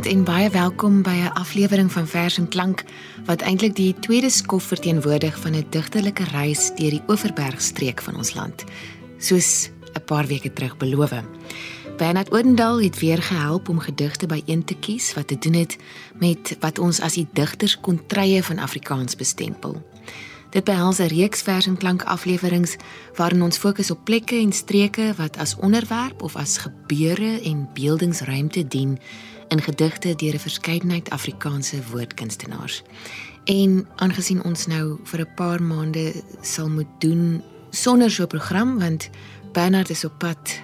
Goeienaand en baie welkom by 'n aflewering van Vers en Klank wat eintlik die tweede skof verteenwoordig van 'n digterlike reis deur die Oeverbergstreek van ons land. Soos 'n paar weke terug beloof. Bernard Oudendal het weer gehelp om gedigte byeen te kies wat te doen het met wat ons as die digters kontrye van Afrikaans bestempel. Dit behels 'n reeks vers en klank afleweringe waarin ons fokus op plekke en streke wat as onderwerp of as gebeure en beeldingsruimte dien in gedigte deur 'n verskeidenheid Afrikaanse woordkunstenaars. En aangesien ons nou vir 'n paar maande sal moet doen sonder so 'n program want Bernard is op pad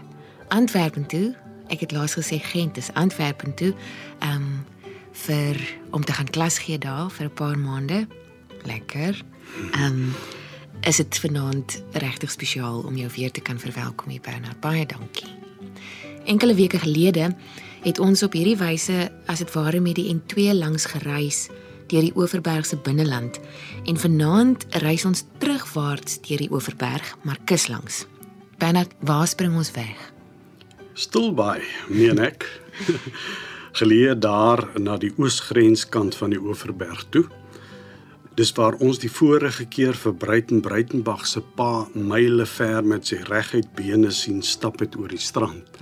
Antwerpen toe. Ek het laas gesê Gent is Antwerpen toe. Ehm um, vir om te gaan klas gee daar vir 'n paar maande. Lekker. Ehm um, is dit vanaand regtig spesiaal om jou weer te kan verwelkom hier Bernard. Baie dankie. Enkele weke gelede het ons op hierdie wyse as dit ware met die N2 langs gereis deur die Oeverbergse binneland en vanaand reis ons terugwaarts deur die Oeverberg maar kuslangs. Bernard, waar spring ons weg? Stilbaai, meen ek. Geleë daar na die oosgrenskant van die Oeverberg toe. Dis waar ons die vorige keer vir Breiten Breitenbach se pa myle ver met sy reguit bene sien stap het oor die strand.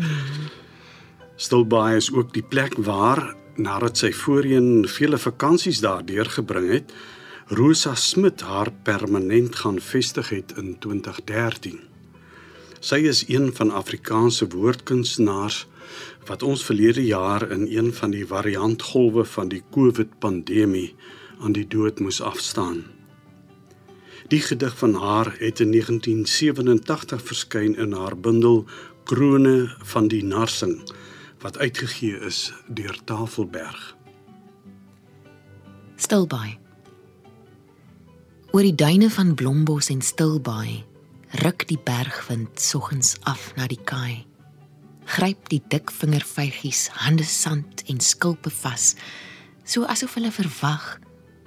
Stilbaai is ook die plek waar nadat sy voorheen vele vakansies daar deurgebring het, Rosa Smit haar permanent gaan vestig het in 2013. Sy is een van Afrikaanse woordkunstenaars wat ons verlede jaar in een van die variantgolwe van die COVID-pandemie aan die dood moes afstaan. Die gedig van haar het in 1987 verskyn in haar bundel Krone van die Narsing wat uitgegee is deur Tafelberg. Stilbaai. Oor die duine van Blombos en Stilbaai ruk die bergwind soggens af na die kaai. Gryp die dik vingervygies hande sand en skulpe vas, so asof hulle verwag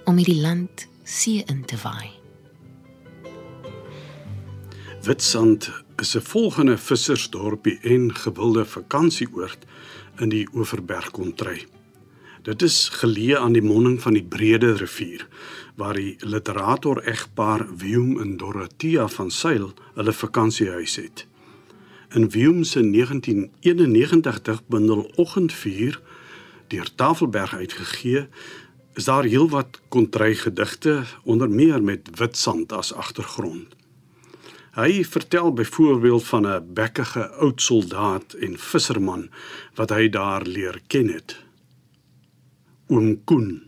om hierdie land see in te waai. Witsand is 'n volgende vissersdorpie en gewilde vakansieoord in die Oeverberg kontry. Dit is geleë aan die monding van die Brede rivier waar die literator egpaar Wium en Dorothea van Sail hulle vakansiehuis het. In Wium se 1991 bundel Oggendvuur deur Tafelberg uitgegee, is daar heelwat kontry gedigte onder meer met Witsand as agtergrond. Hy vertel byvoorbeeld van 'n bekkige oud soldaat en visserman wat hy daar leer ken het oom Koen.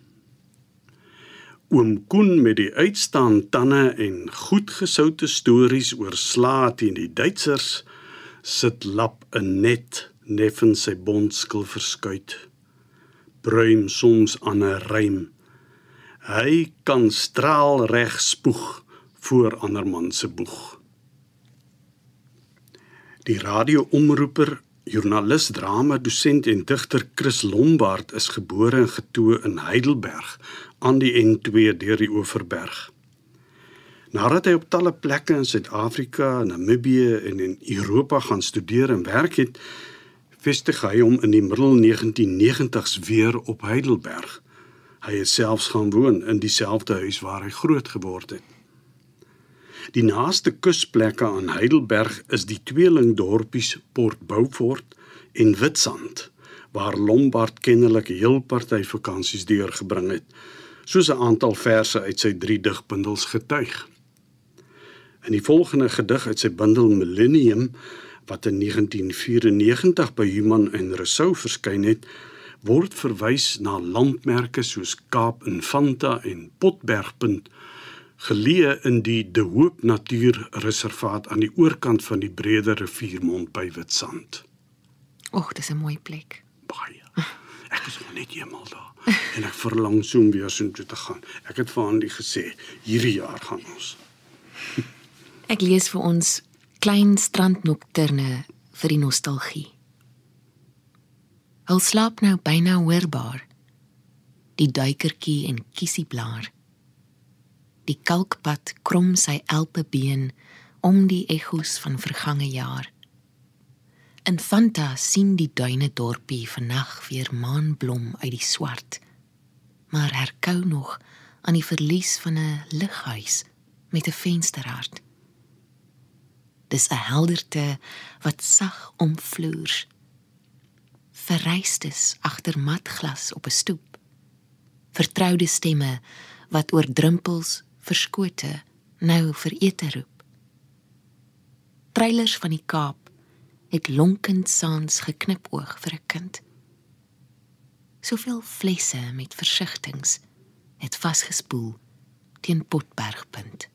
Oom Koen met die uitstaan tande en goedgesoute stories oor slaat teen die Duitsers sit lap 'n net neffens sy bondskil verskuit. Bruim soms aan 'n rym. Hy kan straal reg spoeg voor ander man se boeg. Die radioomroeper Joernalis, drama dosent en digter Chris Lombard is gebore en getoe in Heidelberg aan die N2 deur die Oeverberg. Nadat hy op talle plekke in Suid-Afrika, Namibië en in Europa gaan studeer en werk het, vestig hy hom in die middel 1990s weer op Heidelberg. Hy het selfs gaan woon in dieselfde huis waar hy groot geword het. Die naaste kusplekke aan Heidelberg is die tweelingdorpies Port Beaufort en Witsand waar Lombard kennelik heel party vakansies deurgebring het soos 'n aantal verse uit sy 3 digbundels getuig. In die volgende gedig uit sy bundel Millennium wat in 1994 by Human en Rousseau verskyn het, word verwys na landmerke soos Kaap Infanta en Potbergpunt geleë in die De Hoop Natuurreservaat aan die oorkant van die Brede Riviermond by Witstrand. Och, dis 'n mooi plek. Baie. Ek is nog net eenmal daar en ek verlang so om weer so toe te gaan. Ek het vir Andy gesê hierdie jaar gaan ons. Ek lees vir ons klein strandnokterne vir die nostalgie. Al slaap nou byna hoorbaar. Die duikertjie en kiesieblaar die kalkpad krom sy elpe been om die ekos van vergange jaar Infanta sien die duine dorpie vannag weer maanblom uit die swart. Maar herkou nog aan die verlies van 'n lighuis met 'n vensterhart. Dis 'n helderte wat sag omvloer. Verrystes agter matglas op 'n stoep. Vertroude stemme wat oor drempels verskote nou vir ete roep. Treilers van die Kaap het lonkend saans geknip oog vir 'n kind. Soveel flesse met versigtings het vasgespoel teen Potbergpunt.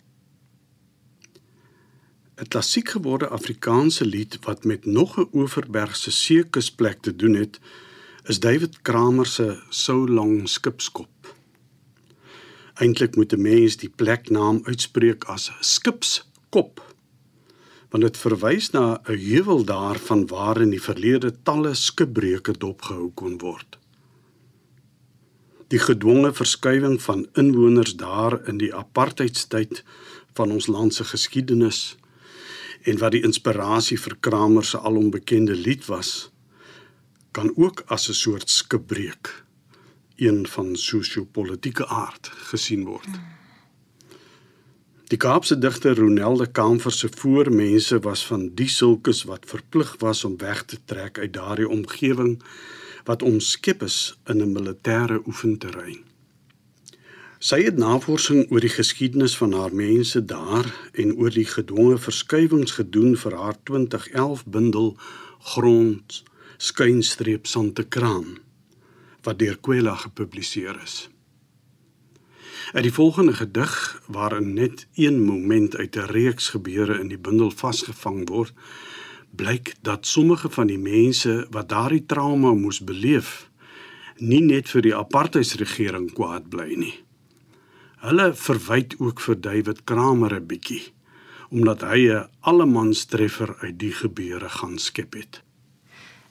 'n Klassiek geworde Afrikaanse lied wat met nog 'n Oeverbergse seekusplek te doen het, is David Kramer se So Long Skipskop. Eintlik moet 'n mens die pleknaam uitspreek as Skipskop, want dit verwys na 'n heuwel daar van waar in die verlede talle skipbreuke dopgehou kon word. Die gedwonge verskywing van inwoners daar in die apartheidstyd van ons land se geskiedenis en wat die inspirasie vir Kramer se alombekende lied was, kan ook as 'n soort skipbreuk een van sosio-politieke aard gesien word. Die Kaapse digter Ronelde Kamfer se voormense was van die sulkes wat verplig was om weg te trek uit daardie omgewing wat omskep is in 'n militêre oefenterrein. Sy het navorsing oor die geskiedenis van haar mense daar en oor die gedwonge verskywings gedoen vir haar 2011 bundel Grond skynstreep Santekraan wat deur Kwela gepubliseer is. In die volgende gedig waarin net een moment uit 'n reeks gebeure in die bundel vasgevang word, blyk dat sommige van die mense wat daardie trauma moes beleef, nie net vir die apartheidsregering kwaad bly nie. Hulle verwyd ook vir David Kramer 'n bietjie omdat hy 'n allemanstreffer uit die gebeure gaan skep het.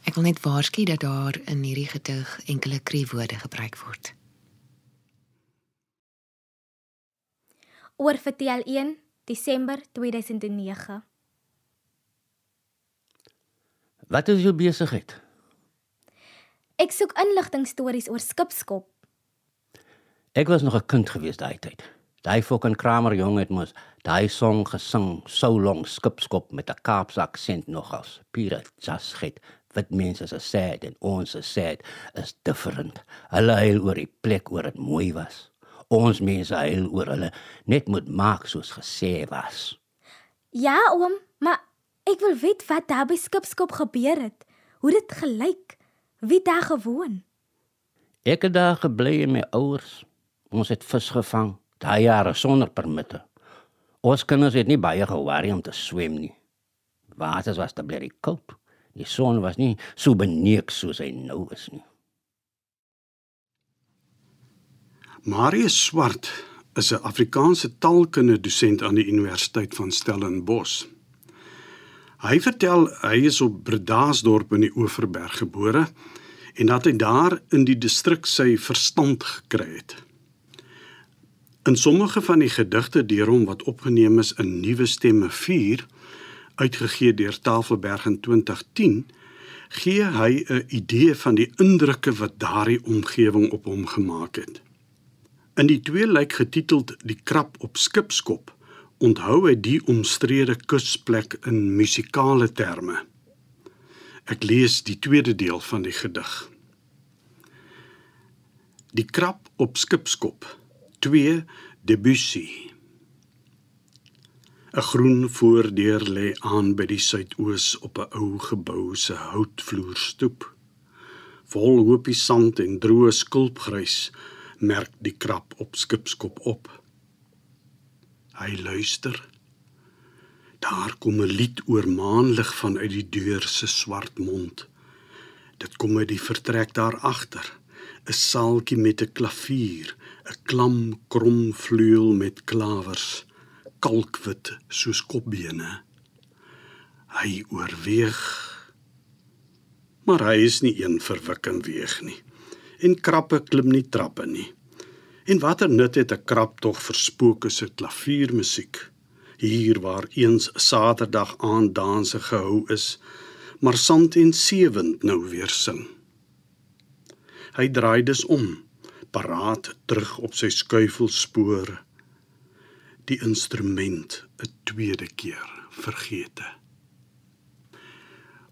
Ek wil net waarsku dat daar in hierdie gedig enkele kriewoorde gebruik word. Oor vertel 1 Desember 2009. Wat is jou besigheid? Ek soek inligting stories oor skipskop. Ek was nog 'n kind gewees daai tyd. Daai fucking Kramer jong het mos daai song gesing, so long skipskop met 'n Kaapse aksent nogals. Pure just wat mense se sad en ons se sad is different. Hulle huil oor die plek waar dit mooi was. Ons mense huil oor hulle net moet maak soos gesê was. Ja, oom, maar ek wil weet wat daar by Skipskop gebeur het. Hoe dit gelyk. Wie daar gewoon? Ek het daar gebly met my ouers. Ons het vis gevang, daai jare sonder permitte. Ons kinders het nie baie gewaar om te swem nie. Water was te blerrie koud. Die son was nie so beneek soos hy nou is nie. Marius Swart is 'n Afrikaanse taalkunde dosent aan die Universiteit van Stellenbosch. Hy vertel hy is op Bredasdorp in die Oeverberg gebore en dat hy daar in die distrik sy verstand gekry het. In sommige van die gedigte deur hom wat opgeneem is in Nuwe Stemme 4 uitgegee deur Tafelberg in 2010, gee hy 'n idee van die indrukke wat daardie omgewing op hom gemaak het. In die twee lyk getiteld Die krap op skipskop, onthou hy die omstrede kusplek in musikale terme. Ek lees die tweede deel van die gedig. Die krap op skipskop 2 Debussy 'n groen voordeur lê aan by die suidoos op 'n ou gebou se houtvloerstoep. Vol hoopie sand en droë skulpgrys merk die krap op skipskop op. Hy luister. Daar kom 'n lied oor maanlig vanuit die deur se swart mond. Dit kom uit die vertrek daar agter. 'n Saaltjie met 'n klavier, 'n klam krom vleuel met klawers kalkwit soos kopbene. Hy oorweeg. Maar hy is nie een verwik en weeg nie. En krappe klim nie trappe nie. En watter nut het 'n krap tog verspook as 'n klaviermusiek? Hier waar eens Saterdag aand danse gehou is, maar sand en seewind nou weer sing. Hy draai dus om, paraat terug op sy skuifelspore. Die instrument 'n tweede keer vergete.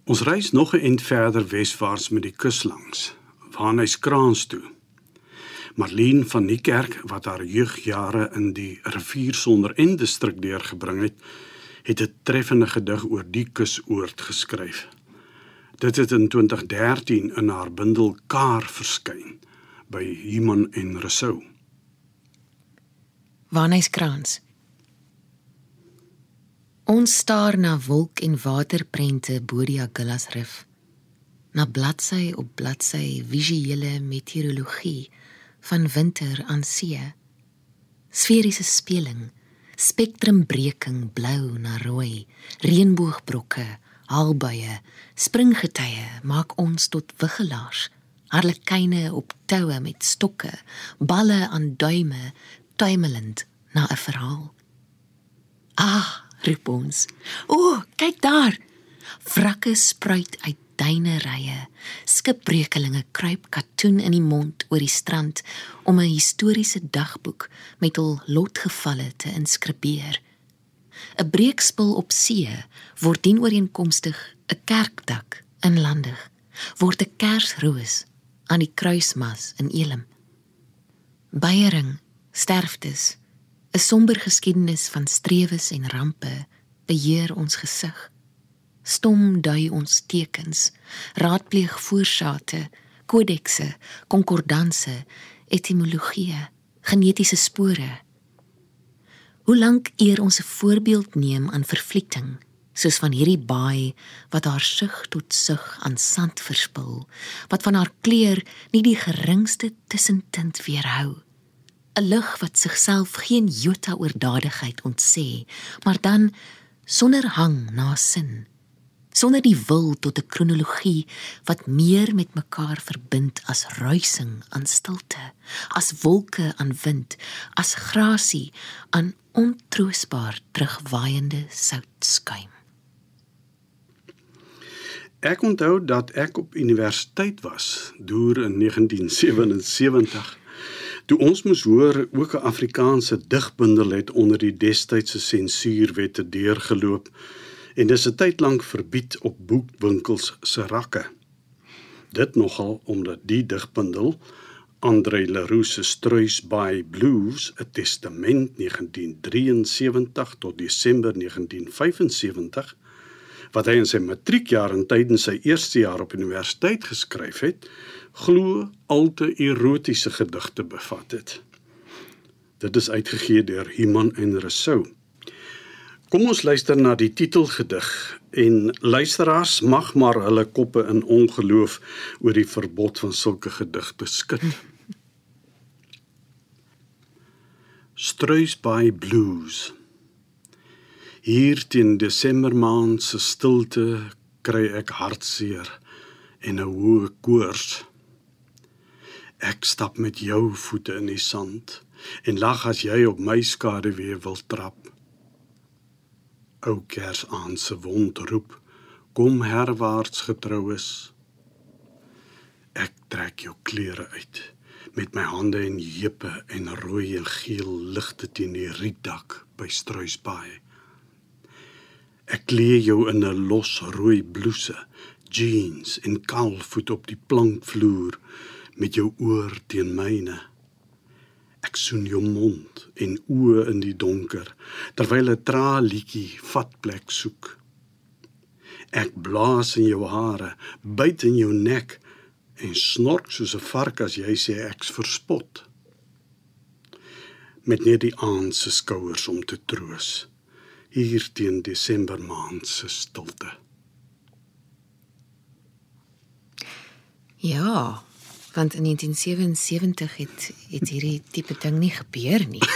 Ons reis nog 'n ent verder weswaarts met die kus langs, waarna hy skraans toe. Marlene van Niekerk wat haar jeugjare in die rivier sonder en distrik deurgebring het, het 'n treffende gedig oor die kusoord geskryf. Dit het in 2013 in haar bundel Kaar verskyn by Human en Rousseau. Wanneyskrans. Ons staar na wolk en waterprente bo die Agulhas Rif. Na bladsy op bladsy visuele meteorologie van winter aan see. Sferiese speling, spektrumbreking blou na rooi, reënboogbrokke, haalbuie, springgetye maak ons tot wiggelaars. Harlekyne op toue met stokke, balle aan duime, tuimelend na 'n verhaal. Ah, roep ons. O, kyk daar. Wrakke spruit uit duinerye. Skipbreukelinge kruip katoen in die mond oor die strand om 'n historiese dagboek met hul lotgevalle te inskribeer. 'n Breekspil op see word dienooreenkomstig 'n kerkdak inlandig. Word 'n kersroos aan die kruismas in Elim. Beiering, sterftes, 'n somber geskiedenis van strewes en rampe beheer ons gesig stom dui ons tekens, raadpleeg voorsate, kodekse, konkordanse, etimologie, genetiese spore. Hoe lank eer ons 'n voorbeeld neem aan vervlieting, soos van hierdie baai wat haar sug tot sug aan sand verspil, wat van haar kleur nie die geringste tussentint weerhou. 'n Lig wat sigself geen jota oordadigheid ontsê, maar dan sonder hang na sin sonder die wil tot 'n kronologie wat meer met mekaar verbind as ruising aan stilte, as wolke aan wind, as grasie aan ontroosbaar terugwaaiende soutskuim. Ek onthou dat ek op universiteit was, deur in 1977. Toe ons moes hoor ook 'n Afrikaanse digbundel het onder die destydse sensuurwette deurgeloop en dis 'n tyd lank verbied op boekwinkels se rakke. Dit nogal omdat die digbundel Andre Leroux se Struis by Blues, 'n testament 1973 tot Desember 1975 wat hy in sy matriekjaar en tydens sy eerste jaar op universiteit geskryf het, glo al te erotiese gedigte bevat het. Dit is uitgegee deur Human en Rousseau. Kom ons luister na die titelgedig en luisteraars mag maar hulle koppe in ongeloof oor die verbod van sulke gedigte skud. Struis by blues. Hier teen Desember maand se stilte kry ek hartseer en 'n hoë koors. Ek stap met jou voete in die sand en lag as jy op my skade weer wil trap. Ou kersaand se wond roep kom herwaarts getroues ek trek jou klere uit met my hande en heupe en rooi en geel ligte teen die rietdak by struisbaai. Ek klee jou in 'n los rooi blouse jeans en kaalvoet op die plankvloer met jou oor teen myne Ek soen jou mond en oë in die donker terwyl 'n tralietjie vatplek soek. Ek blaas in jou hare, byt in jou nek en snork soos 'n vark as jy sê ek's verspot. Met net die aand se skouers om te troos hier teen Desember maand se stilte. Ja, want in 1977 het het hierdie tipe ding nie gebeur nie.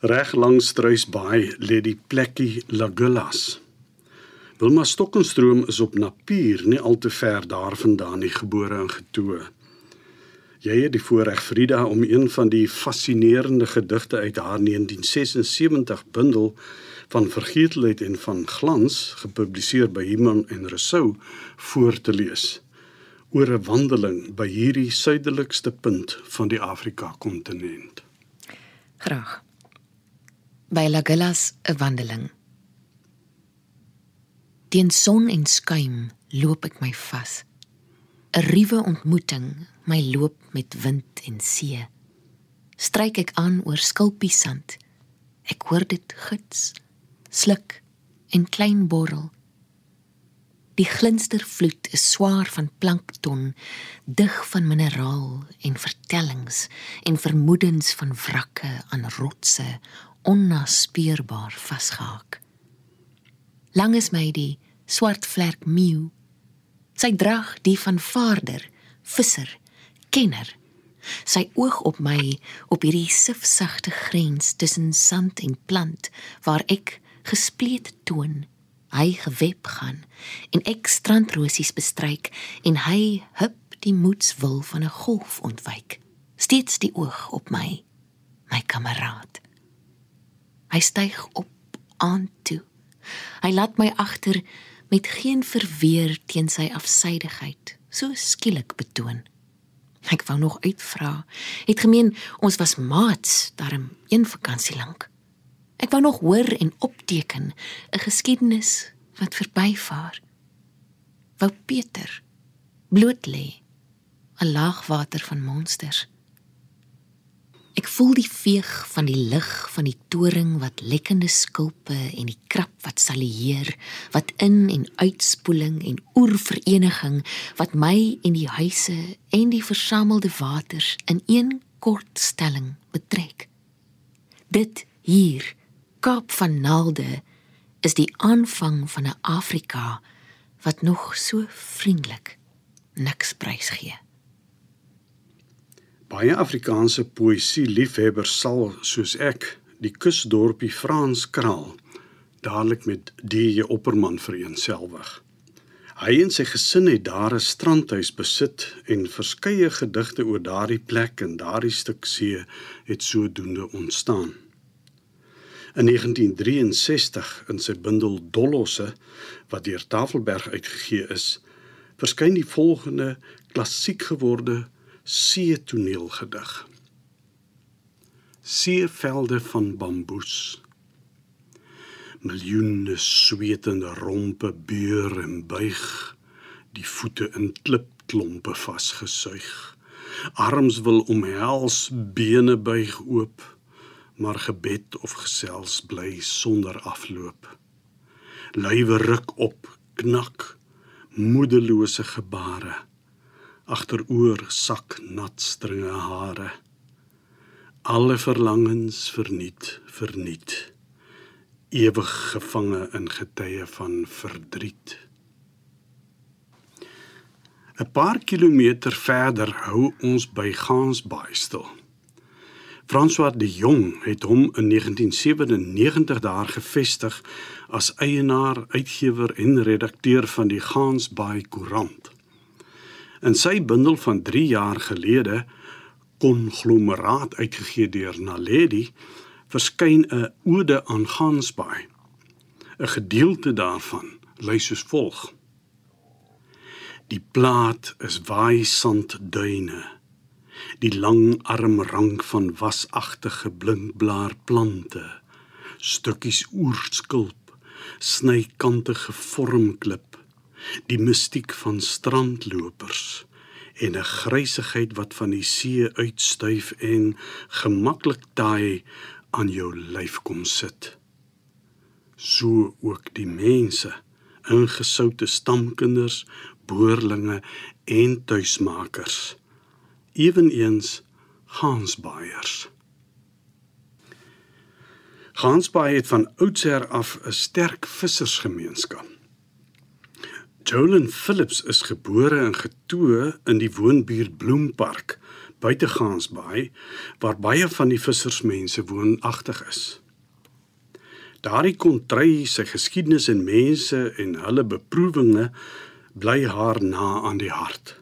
Reg langs Struisbaai lê die plekkie Lagullas. Wilma Stokkenstroom is op Napier, nie al te ver daarvandaan nie gebore en getoe. Jy het die voorreg Frida om een van die fascinerende gedigte uit haar 1976 bundel van Vergetelheid en van Glans, gepubliseer by Iman en Rousseau, voor te lees oor 'n wandeling by hierdie suidelikste punt van die Afrika-kontinent. Graag. By Lagulas 'n wandeling. Teen son en skuim loop ek my vas. 'n Ruwe ontmoeting, my loop met wind en see. Stryk ek aan oor skulpiesand. Ek hoor dit gits, sluk en klein borrel. Die glinstervloed is swaar van plankton, dig van mineraal en vertellings en vermoedens van wrakke aan rotse onnaspeurbaar vasgehaak. Lang is my die swart vlek meeu. Sy drag die van vaarder, visser, kenner. Sy oog op my op hierdie sifsagte grens tussen sand en plant waar ek gespleet toon hy geweb gaan en ek strandrosies bestryk en hy hup die moedswil van 'n golf ontwyk steeds die oog op my my kameraad. Hy styg op aan toe. Hy laat my agter met geen verweer teen sy afsydigheid so skielik betoon. Ek wou nog uitvra het gemeen ons was maats daarom een vakansie lank Ek wou nog hoor en opteken 'n geskiedenis wat verbyvaar. Wou Peter bloot lê 'n laagwater van monsters. Ek voel die veeg van die lig van die toring wat lekkende skulpe en die krap wat salieer, wat in en uitspoeling en oervereniging wat my en die huise en die versamelde waters in een kort stelling betrek. Dit hier Kaap van Nalde is die aanvang van 'n Afrika wat nog so vriendelik niks prys gee. Baie Afrikaanse poësie liefhebbers sal soos ek die kusdorpie Frans Kraal dadelik met D.J. Opperman vereensgewig. Hy en sy gesin het daar 'n strandhuis besit en verskeie gedigte oor daardie plek en daardie stuk see het sodoende ontstaan. In 1963 in sy bundel Dollosse wat deur Tafelberg uitgegee is, verskyn die volgende klassiek geworde see toneelgedig. Seevelde van bamboes. Miljoene swetende rompe beur en buig, die voete in klipklompe vasgesuig. Arms wil omhels, bene buig oop maar gebed of gesels bly sonder afloop. Lywe ruk op, knak, moedelose gebare. Agteroor sak nat stringe hare. Alle verlangens verniet, verniet. Ewig gevange in getye van verdriet. 'n Paar kilometer verder hou ons by Gansbaai stil. François de Jong het hom in 1997 daar gevestig as eienaar, uitgewer en redakteur van die Gansbaai Koerant. In sy bundel van 3 jaar gelede konglomeraat uitgegee deur Naledi verskyn 'n ode aan Gansbaai. 'n Gedeelte daarvan lui soos volg: Die plaat is waai sandduine die lang armrank van wasagtige blinkblaar plante stukkies oerskulp snykantige vormklip die mistiek van strandlopers en 'n grysigheid wat van die see uitstyf en gemaklik taai aan jou lyf kom sit. So ook die mense ingesoute stamkinders boerlinge en tuismakers eweneens Gansbaaiers. Gansbaai het van oudsher af 'n sterk vissersgemeenskap. Jolyn Phillips is gebore en getoe in die woonbuurt Bloempark buite Gansbaai waar baie van die vissersmense woonagtig is. Daardie kontry se geskiedenis en mense en hulle beproewinge bly haar na aan die hart.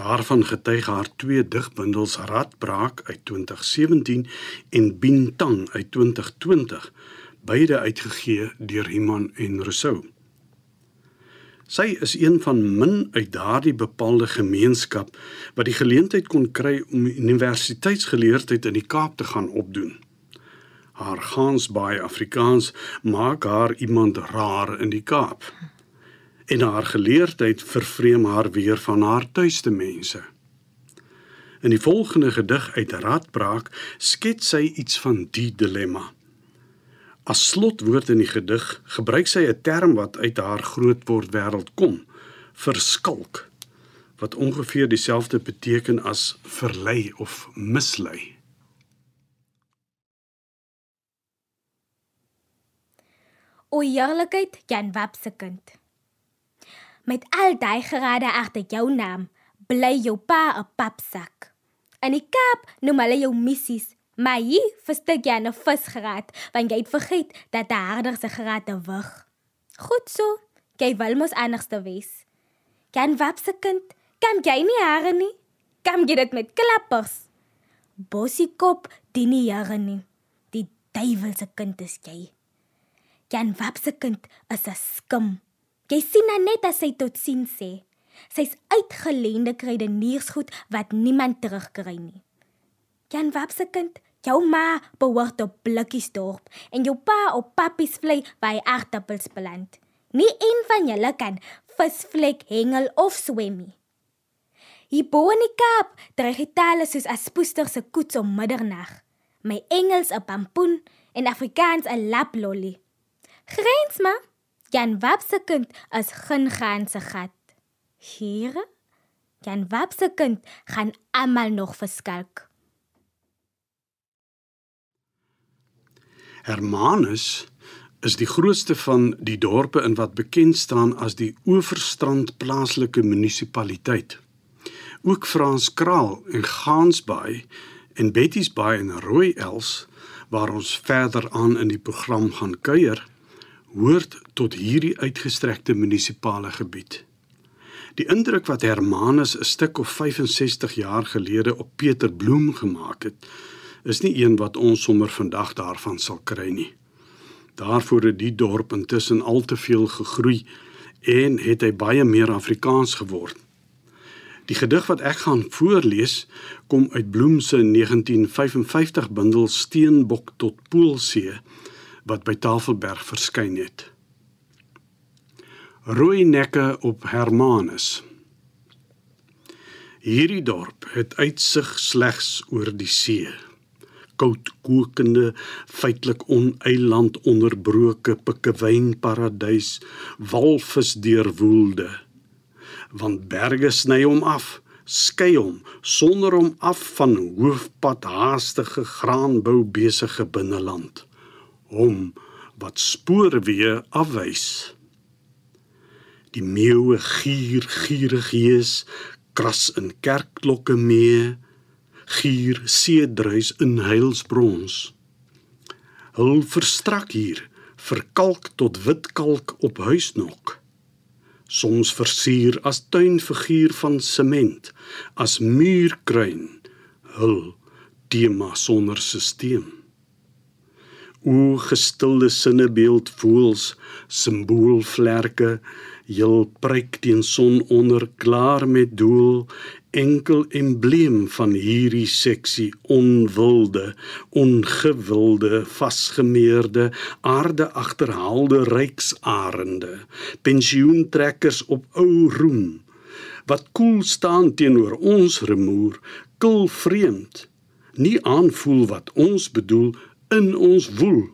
Daarvan getuig haar twee digbundels Radbraak uit 2017 en Bintang uit 2020 beide uitgegee deur Iman en Rousseau. Sy is een van min uit daardie bepaalde gemeenskap wat die geleentheid kon kry om universiteitsgeleerdheid in die Kaap te gaan opdoen. Haar Gansbaai Afrikaans maak haar iemand raar in die Kaap. En haar geleerdheid vervreem haar weer van haar tuiste mense. In die volgende gedig uit Radbraak skets sy iets van die dilemma. As slotwoord in die gedig gebruik sy 'n term wat uit haar grootword wêreld kom, verskalk, wat ongeveer dieselfde beteken as verlei of mislei. O eerlikheid, Jan Wap se kind. Met al daai gerade agter jou naam, bly jou pa 'n papsak. In die Kaap noem hulle jou missies, maar hier verstik jy 'n visgeraad want jy het vergeet dat 'n harder se geraad te wig. Goed so, jy wil mos anders te wees. Kan wapse kind, kan jy nie hare nie? Kan jy dit met klappers? Bossie kop, die nie jare nie. Die duiwelse kind is jy. Kan wapse kind is 'n skim. Jy sien nou net as hy tot sien sê. Sy's uitgeleende krydeniersgoed wat niemand terugkry nie. Jan Wap se kind, jou ma behoort op Blikkiesdorp en jou pa op Pappiesvlei by Agtappels beland. Nie een van julle kan visvlek hengel of swemmy. Hier bo in die Kaap dreig die tale soos aspoester se koets om middernag. My Engels 'n pampoen en Afrikaans 'n laplolly. Grens maar. Jan Wap se kind is geen ganse gat. Here? Jan Wap se kind gaan almal nog verskalk. Hermanus is die grootste van die dorpe in wat bekend staan as die Oeverstrand plaaslike munisipaliteit. Ook Franskraal en Gansbaai en Betty's Baai en Rooi Els waar ons verder aan in die program gaan kuier, hoort tot hierdie uitgestrekte munisipale gebied. Die indruk wat Hermanus 'n stuk of 65 jaar gelede op Pieter Bloem gemaak het, is nie een wat ons sommer vandag daarvan sal kry nie. Daarvoor het die dorp intussen al te veel gegroei en het hy baie meer Afrikaans geword. Die gedig wat ek gaan voorlees, kom uit Bloem se 1955 bundel Steenbok tot Poolsee wat by Tafelberg verskyn het rooi nekke op Hermanus. Hierdie dorp het uitsig slegs oor die see. Koud kokende, feitelik oneiland onderbroke pikkewyn paradys, walvis deurwoelde. Want berge sny hom af, skei hom sonder hom af van hoofpad haastige graanbou besige binneland. Hom wat spoorweë afwys. Die meeuwe gier gierig hees, kras in kerkklokke mee, gier seedruis in heilsbrons. Hul verstrak hier, verkalk tot wit kalk op huisnok. Soms versier as tuinfiguur van sement, as muurkruin, hul tema sonder sisteem. O gestilde sinnebeeld voels simboolvlerke heel pryk teen son onder klaar met doel enkel embleem van hierdie seksie onwilde ongewilde vasgemeerde aarde agterhaalde ryksarende pensioentrekkers op ou roem wat koel staan teenoor ons remoer kul vreemd nie aanvoel wat ons bedoel in ons woel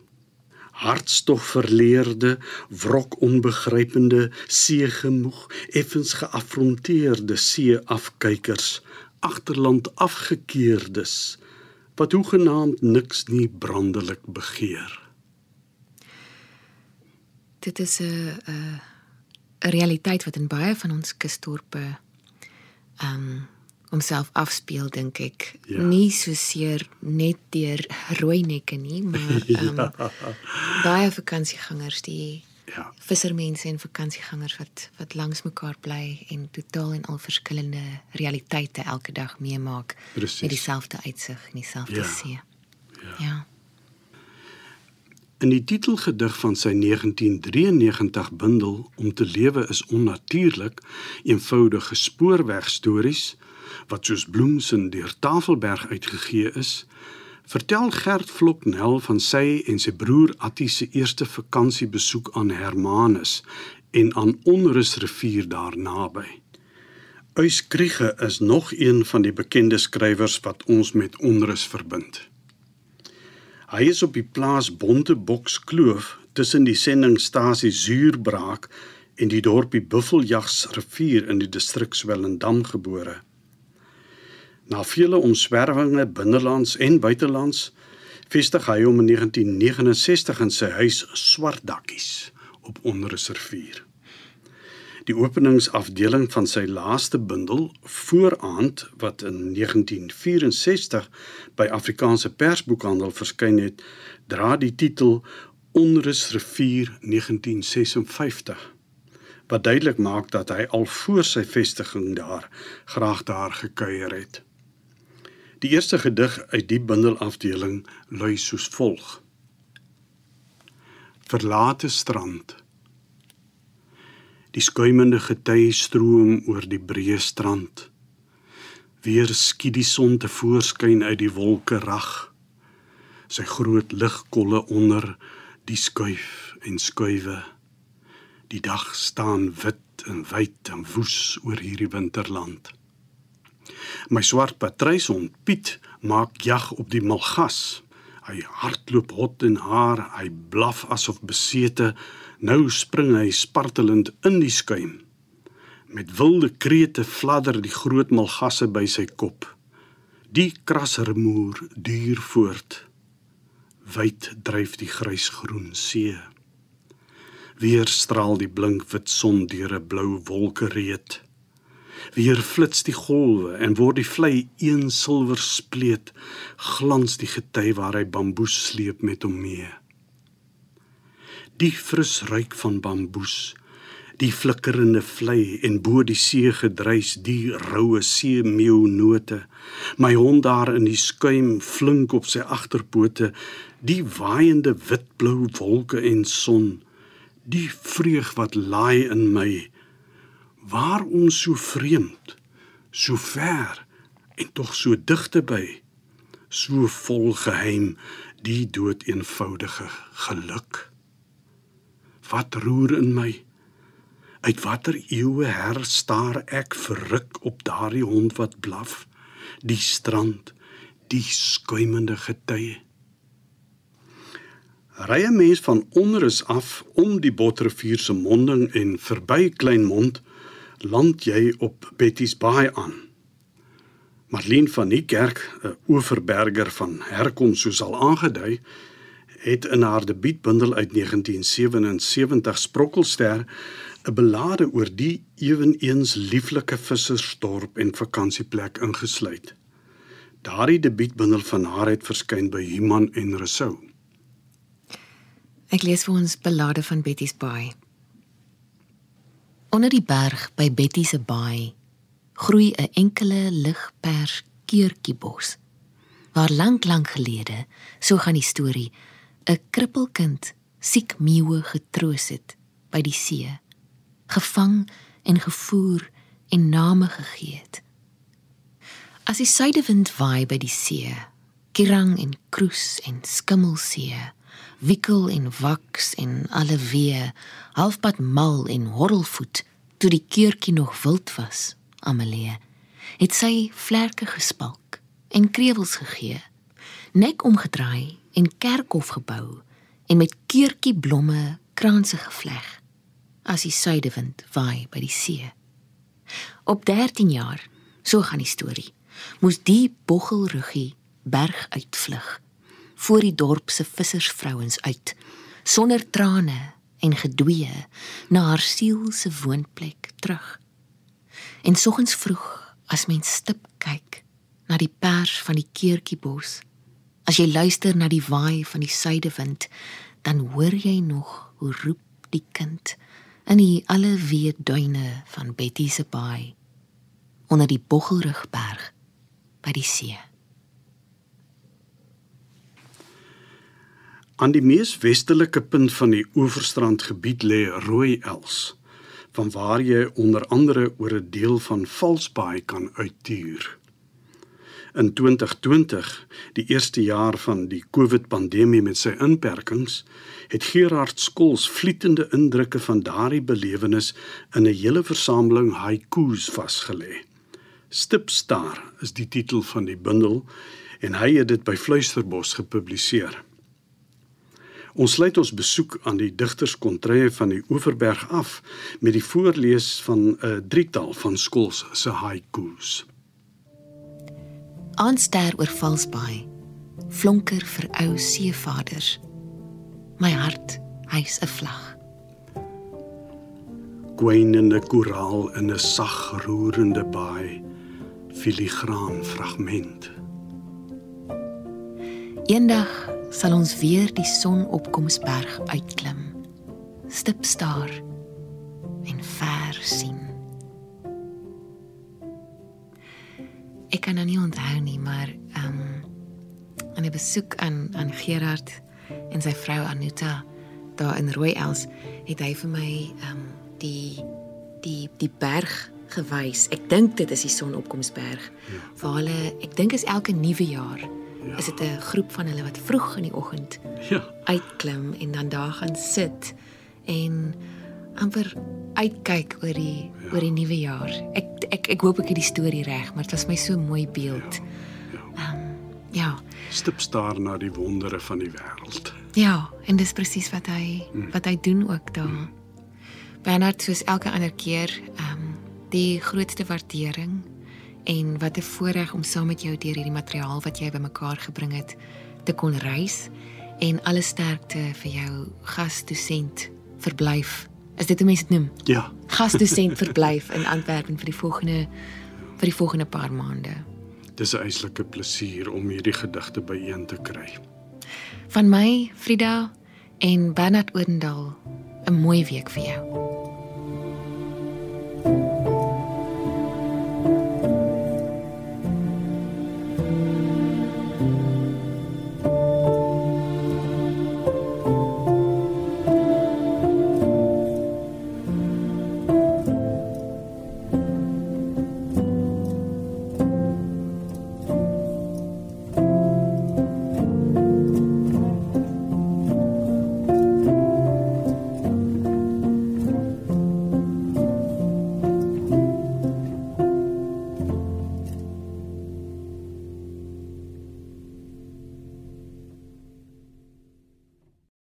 hartstog verleerde, wrok onbegrypende, seegemoeg, effens geaffronteerde see-afkykers, agterland afgekeerdes wat hoegenaamd niks nie brandelik begeer. Dit is 'n 'n 'n realiteit wat in baie van ons kusdorpe ehm um, homself afspeel dink ek ja. nie so seer net deur rooi nekke nie maar um, ja. baie vakansiegangers die ja vissermense en vakansiegangers wat wat langs mekaar bly en totaal en al verskillende realiteite elke dag meemaak met dieselfde uitsig en dieselfde ja. see ja, ja. In die titelgedig van sy 1993 bundel Om te lewe is onnatuurlik, eenvoudige spoorwegstories wat soos bloemsin deur Tafelberg uitgegee is, vertel Gert Vloknel van sy en sy broer Attie se eerste vakansiebesoek aan Hermanus en aan Onrusrivier daar naby. Uyskriege is nog een van die bekende skrywers wat ons met onrus verbind. Hy is op die plaas Bonteboks Kloof tussen die sendingstasie Zuurbraak en die dorpie Buffeljagsrivier in die distrik Swellendam gebore. Na vele omswervinge binnelands en buitelands vestig hy hom in 1969 in sy huis Swartdakkies op Onderreservier. Die openingsafdeling van sy laaste bundel, Vooraand, wat in 1964 by Afrikaanse Persboekhandel verskyn het, dra die titel Onrusrivier 1956 wat duidelik maak dat hy al voor sy vestiging daar graag daar gekuier het. Die eerste gedig uit die bundelafdeling lui soos volg: Verlate strand Die skuimende gety stroom oor die breë strand. Weer skiet die son te voorskyn uit die wolke rag. Sy groot ligkolle onder die skuif en skuwe. Die dag staan wit en wyd en woes oor hierdie winterland. My swart patryshond Piet maak jag op die malgas. Hy hardloop hot en haar, hy blaf asof besete Nou spring hy spartelend in die skuim. Met wilde krete fladder die groot malgasse by sy kop. Die krasremoer duur voort. Wyd dryf die grysgroen see. Weer straal die blink wit son deur 'n blou wolkereet. Weer flits die golwe en word die vlei een silwer spleet, glans die gety waar hy bamboes sleep met hom mee. Die fris ruik van bamboes die flikkerende vlei en bo die see gedruis die roue see meeunote my hond daar in die skuim flink op sy agterpote die waaiende witblou wolke en son die vreug wat laai in my waarom so vreemd so ver en tog so digte by so vol geheim die dood eenvoudige geluk Wat roer in my? Uit watter eeue her staar ek verruk op daardie hond wat blaf? Die strand, die skuimende getye. Ry 'n mens van onderus af om die Botrivier se monding en verby Kleinmond, land jy op Betty's Baai aan. Marlene van die kerk, 'n oeverberger van herkoms soos al aangedui, het in haar debuutbundel uit 1977 Sprokkelster 'n belade oor die ewenigs lieflike vissersdorp en vakansieplek ingesluit. Daardie debuutbundel van haar het verskyn by Human en Rousseau. Ek lees vir ons belade van Betty's Baai. Onder die berg by Betty se baai groei 'n enkele ligpers keurtjiebos. Waar lank lank gelede, so gaan die storie, 'n krippelkind siek meeuwe getroos het by die see, gevang en gevoer en name gegee het. As die suidewind waai by die see, kirang en kroes en skimmelsee, wikkel en waks en alle wee, halfpad mal en horrelvoet toe die keurtjie nog wild was, Amelie, het sy vlerke gespalk en krewels gegee, nek omgedraai en kerkhof gebou en met keurtjie blomme kranse gevleg as die suidewind waai by die see. Op 13 jaar, so gaan die storie, moes die boggelruggie berg uitvlug voor die dorp se vissersvrouens uit sonder trane en gedwee na haar siel se woonplek terug. En soggens vroeg as mens stip kyk na die pers van die keurtjiebos As jy luister na die waai van die suidewind, dan hoor jy nog hoe roep die kind in die allewee duine van Betty se baai onder die Boggelrugberg by die see. Aan die mees westelike punt van die oeverstrand gebied lê Rooi Els, van waar jy onder andere oor 'n deel van Valsbaai kan uittuur. In 2020, die eerste jaar van die COVID-pandemie met sy inperkings, het Gerard Skols vlietende indrukke van daardie belewenis in 'n hele versameling haiku's vasgelê. Stipstar is die titel van die bundel en hy het dit by Fluisterbos gepubliseer. Ons sluit ons besoek aan die digterskontrye van die Oeverberg af met die voorlees van 'n drietal van Skols se haiku's. Aanster oor Valsbaai. Flonker vir ou seevaders. My hart hy's 'n vlag. Gwynende koraal in 'n sag roerende baai, filigraan fragment. Eendag sal ons weer die sonopkomsberg uitklim. Stip staar en ver sien. Ek kan nou nie onthou nie, maar ehm um, aan 'n besoek aan aan Gerard en sy vrou Anuta daar in Rooiels het hy vir my ehm um, die die die berg gewys. Ek dink dit is die sonopkomsberg. Ja. Waar hulle ek dink is elke nuwe jaar ja. is dit 'n groep van hulle wat vroeg in die oggend Ja, uitklim en dan daar gaan sit en amper uitkyk oor die ja. oor die nuwe jaar. Ek ek ek hoop ek het die storie reg, maar dit was my so mooi beeld. Ehm um, ja. stip staar na die wondere van die wêreld. Ja, en dis presies wat hy wat hy doen ook daar. Bernard soos elke ander keer, ehm um, die grootste waardering en wat 'n voorreg om saam met jou deur hierdie materiaal wat jy bymekaar gebring het te kon reis en alle sterkte vir jou gasdosent verblyf. Is dit hoe mense dit noem? Ja, Gasdosent verblyf in Antwerpen vir die volgende vir die volgende paar maande. dis 'n eislike plesier om hierdie gedigte byeen te kry. Van my, Frida en Bernard Odendaal, 'n mooi week vir jou.